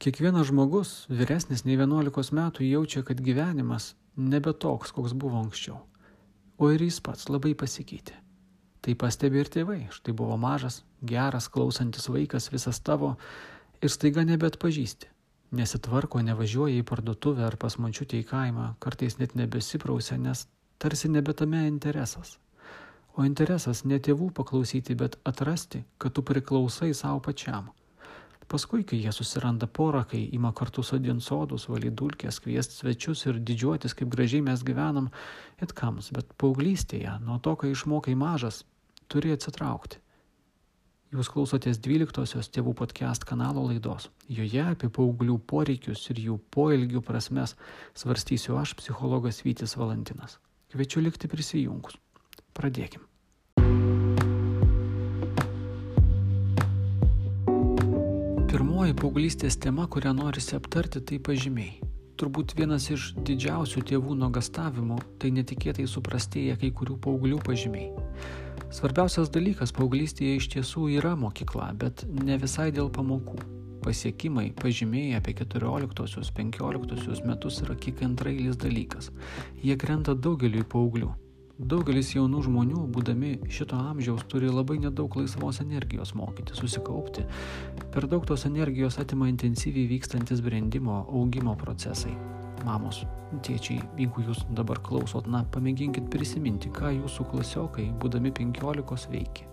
Kiekvienas žmogus, vyresnis nei 11 metų, jaučia, kad gyvenimas nebe toks, koks buvo anksčiau. O ir jis pats labai pasikeitė. Tai pastebi ir tėvai. Štai buvo mažas, geras, klausantis vaikas visas tavo ir staiga nebet pažįsti. Nesitvarko, nevažiuoja į parduotuvę ar pas mančiutę į kaimą, kartais net nebesiprausia, nes tarsi nebetame interesas. O interesas ne tėvų paklausyti, bet atrasti, kad tu priklausai savo pačiam. Paskui, kai jie susiranda porą, kai ima kartu sodinti sodus, valyti dulkės, kviesti svečius ir didžiuotis, kaip gražiai mes gyvenam, it kams, bet paauglystėje, nuo to, kai išmokai mažas, turi atsitraukti. Jūs klausotės 12-osios tėvų podcast kanalo laidos. Joje apie paauglių poreikius ir jų poelgių prasmes svarstysiu aš, psichologas Vytis Valantinas. Kviečiu likti prisijungus. Pradėkim. Pirmoji paauglystės tema, kurią norisi aptarti, tai pažymiai. Turbūt vienas iš didžiausių tėvų nuogastavimų - tai netikėtai suprastėja kai kurių paauglių pažymiai. Svarbiausias dalykas paauglystėje iš tiesų yra mokykla, bet ne visai dėl pamokų. Pasiekimai, pažymiai apie 14-15 metus yra kiek antrailis dalykas. Jie krenta daugeliu paauglių. Daugelis jaunų žmonių, būdami šito amžiaus, turi labai nedaug laisvos energijos mokyti, susikaupti. Per daug tos energijos atima intensyviai vykstantis brandimo, augimo procesai. Mamos, tėčiai, jeigu jūs dabar klausot, na, pamėginkit prisiminti, ką jūsų klasiokai, būdami 15 veikia.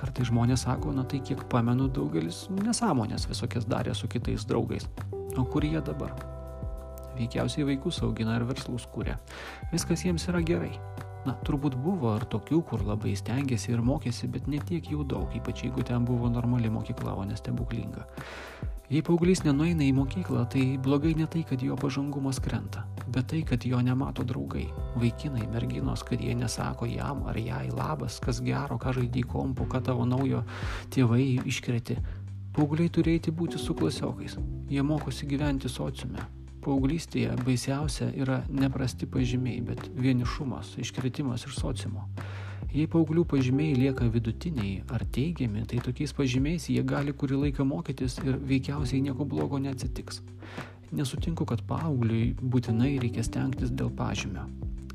Kartai žmonės sako, na tai kiek pamenu, daugelis nesąmonės visokias darė su kitais draugais. O kur jie dabar? Veikiausiai vaikus augina ir verslus kūrė. Viskas jiems yra gerai. Na, turbūt buvo ir tokių, kur labai stengiasi ir mokėsi, bet netiek jų daug, ypač jeigu ten buvo normali mokykla, o ne stebuklinga. Jei paauglys nenueina į mokyklą, tai blogai ne tai, kad jo pažangumas krenta, bet tai, kad jo nemato draugai. Vaikinai, merginos, kad jie nesako jam ar jai labas, kas gero, ką žaidži kompu, ką tavo naujo tėvai iškreti. Paaugliai turėtų būti su klasiokais. Jie mokosi gyventi sociume, Paauglystėje baisiausia yra neprasti pažymiai, bet vienišumas, iškritimas iš sociumo. Jei paauglių pažymiai lieka vidutiniai ar teigiami, tai tokiais pažymiais jie gali kurį laiką mokytis ir veikiausiai nieko blogo neatsitiks. Nesutinku, kad paaugliui būtinai reikia stengtis dėl pažymio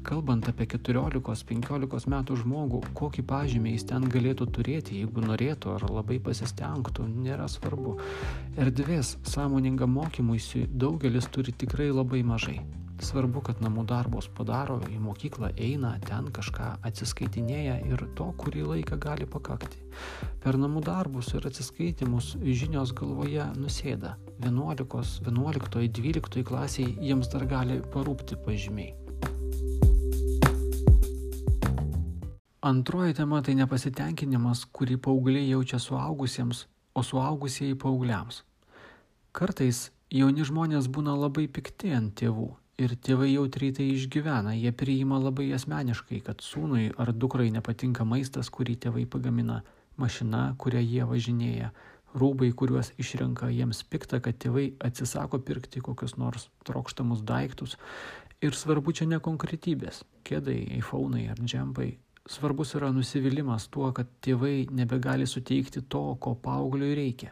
kalbant apie 14-15 metų žmogų, kokį pažymį jis ten galėtų turėti, jeigu norėtų ar labai pasistengtų, nėra svarbu. Erdvės sąmoningam mokymuisi daugelis turi tikrai labai mažai. Svarbu, kad namų darbus padaro, į mokyklą eina, ten kažką atsiskaitinėja ir to kurį laiką gali pakakti. Per namų darbus ir atsiskaitimus žinios galvoje nusėda. 11, 11, 12 klasiai jiems dar gali parūpti pažymiai. Antroji tema tai nepasitenkinimas, kurį paaugliai jaučia suaugusiems, o suaugusieji paaugliams. Kartais jauni žmonės būna labai pikti ant tėvų ir tėvai jautriai tai išgyvena, jie priima labai asmeniškai, kad sūnui ar dukrai nepatinka maistas, kurį tėvai pagamina, mašina, kurią jie važinėja, rūbai, kuriuos išrenka, jiems pikta, kad tėvai atsisako pirkti kokius nors trokštamus daiktus. Ir svarbu čia ne konkretybės - kėdai, iPhone'ai ar džempai, svarbus yra nusivylimas tuo, kad tėvai nebegali suteikti to, ko paaugliui reikia.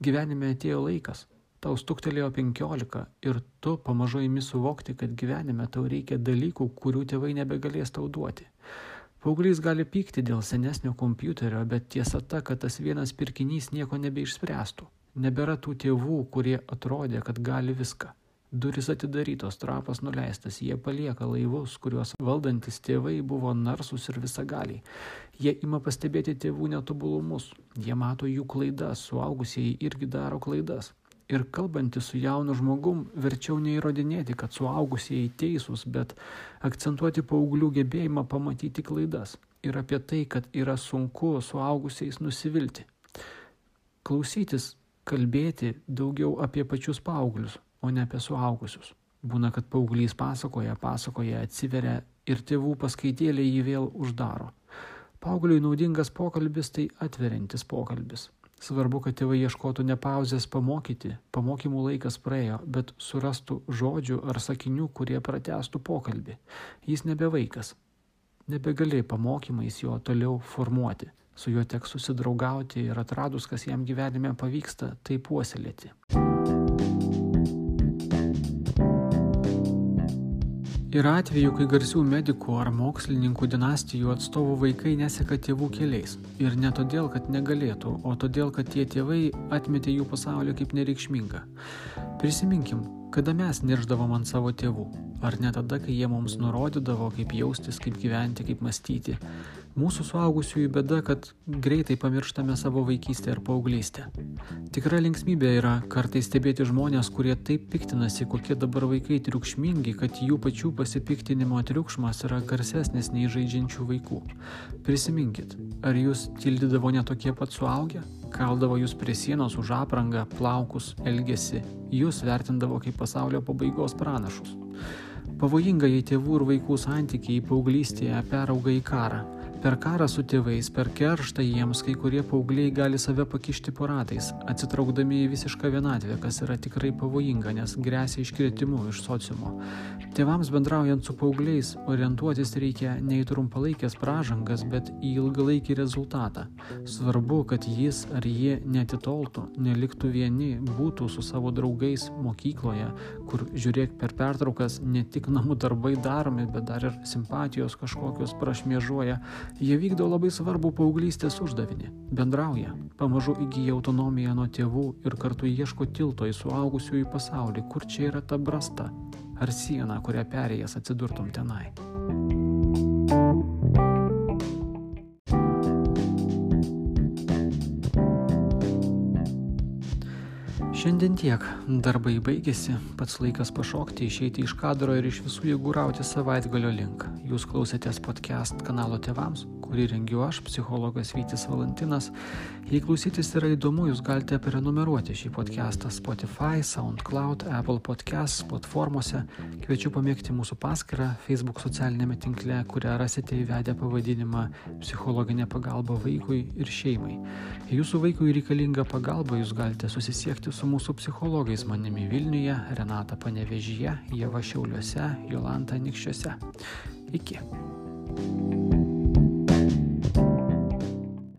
Gyvenime atėjo laikas, tau stuktelėjo 15 ir tu pamažu įmi suvokti, kad gyvenime tau reikia dalykų, kurių tėvai nebegalės tau duoti. Paauglys gali pykti dėl senesnio kompiuterio, bet tiesa ta, kad tas vienas pirkinys nieko nebeišspręstų. Nebėra tų tėvų, kurie atrodė, kad gali viską. Duris atidarytos, trapas nuleistas, jie palieka laivus, kuriuos valdantis tėvai buvo narsus ir visagaliai. Jie ima pastebėti tėvų netobulumus, jie mato jų klaidas, suaugusieji irgi daro klaidas. Ir kalbantys su jaunu žmogum, verčiau neįrodinėti, kad suaugusieji teisūs, bet akcentuoti paauglių gebėjimą pamatyti klaidas ir apie tai, kad yra sunku suaugusiais nusivilti. Klausytis, kalbėti daugiau apie pačius paauglius, o ne apie suaugusius. Būna, kad paauglys pasakoja, pasakoja, atsiveria ir tėvų paskaitėlė jį vėl uždaro. Paaugliui naudingas pokalbis tai atveriantis pokalbis. Svarbu, kad tėvai ieškotų ne pauzės pamokyti, pamokymų laikas praėjo, bet surastų žodžių ar sakinių, kurie pratestų pokalbį. Jis nebe vaikas. Nebegali pamokymais jo toliau formuoti. Su juo teks susidraugauti ir atradus, kas jam gyvenime pavyksta, tai puoselėti. Yra atveju, kai garsių medikų ar mokslininkų dinastijų atstovų vaikai neseka tėvų keliais. Ir ne todėl, kad negalėtų, o todėl, kad tie tėvai atmetė jų pasaulį kaip nereikšmingą. Prisiminkim, kada mes nirždavom ant savo tėvų. Ar ne tada, kai jie mums nurodydavo, kaip jaustis, kaip gyventi, kaip mąstyti. Mūsų suaugusiųjų bėda, kad greitai pamirštame savo vaikystę ir paauglystę. Tikra linksmybė yra kartais stebėti žmonės, kurie taip piktinasi, kokie dabar vaikai triukšmingi, kad jų pačių pasipiktinimo triukšmas yra garsesnis nei žaidžiančių vaikų. Prisiminkit, ar jūs tildydavo netokie pat suaugę? Kaldavo jūs prie sienos už aprangą, plaukus, elgesi, jūs vertindavo kaip pasaulio pabaigos pranašus. Pavojinga, jei tėvų ir vaikų santykiai paauglystėje perauga į karą Per karą su tėvais, per kerštą jiems kai kurie paaugliai gali save pakišti po ratais, atsitraukdami į visišką vienatvę, kas yra tikrai pavojinga, nes grėsia iškritimu iš sociumo. Tėvams bendraujant su paaugliais orientuotis reikia ne į trumpalaikės pražangas, bet į ilgalaikį rezultatą. Svarbu, kad jis ar jie netitoltų, neliktų vieni, būtų su savo draugais mokykloje, kur žiūrėk per pertraukas ne tik namų darbai daromi, bet dar ir simpatijos kažkokios prašmėžuoja Jie vykdo labai svarbų paauglystės uždavinį - bendrauja, pamažu įgyja autonomiją nuo tėvų ir kartu ieško tilto į suaugusiųjų pasaulį, kur čia yra ta brasta ar siena, kurią perėjęs atsidurtum tenai. Šiandien tiek. Darbai baigėsi, pats laikas pašokti, išeiti iš kadro ir iš visų jėgų rauti savaitgalio link. Jūs klausėtės podcast kanalo tėvams, kurį rengiu aš, psichologas Vytis Valantinas. Jei klausytis yra įdomu, jūs galite prenumeruoti šį podcastą Spotify, SoundCloud, Apple Podcast platformose. Kviečiu pamėgti mūsų paskyrą Facebook socialinėme tinkle, kurią rasite įvedę pavadinimą Psichologinė pagalba vaikui ir šeimai. Jei jūsų vaikui reikalinga pagalba, jūs galite susisiekti su mūsų psichologais manimi Vilniuje, Renata Panevežyje, Jeva Šiauliuose, Jolanta Nikščiuose. Iki.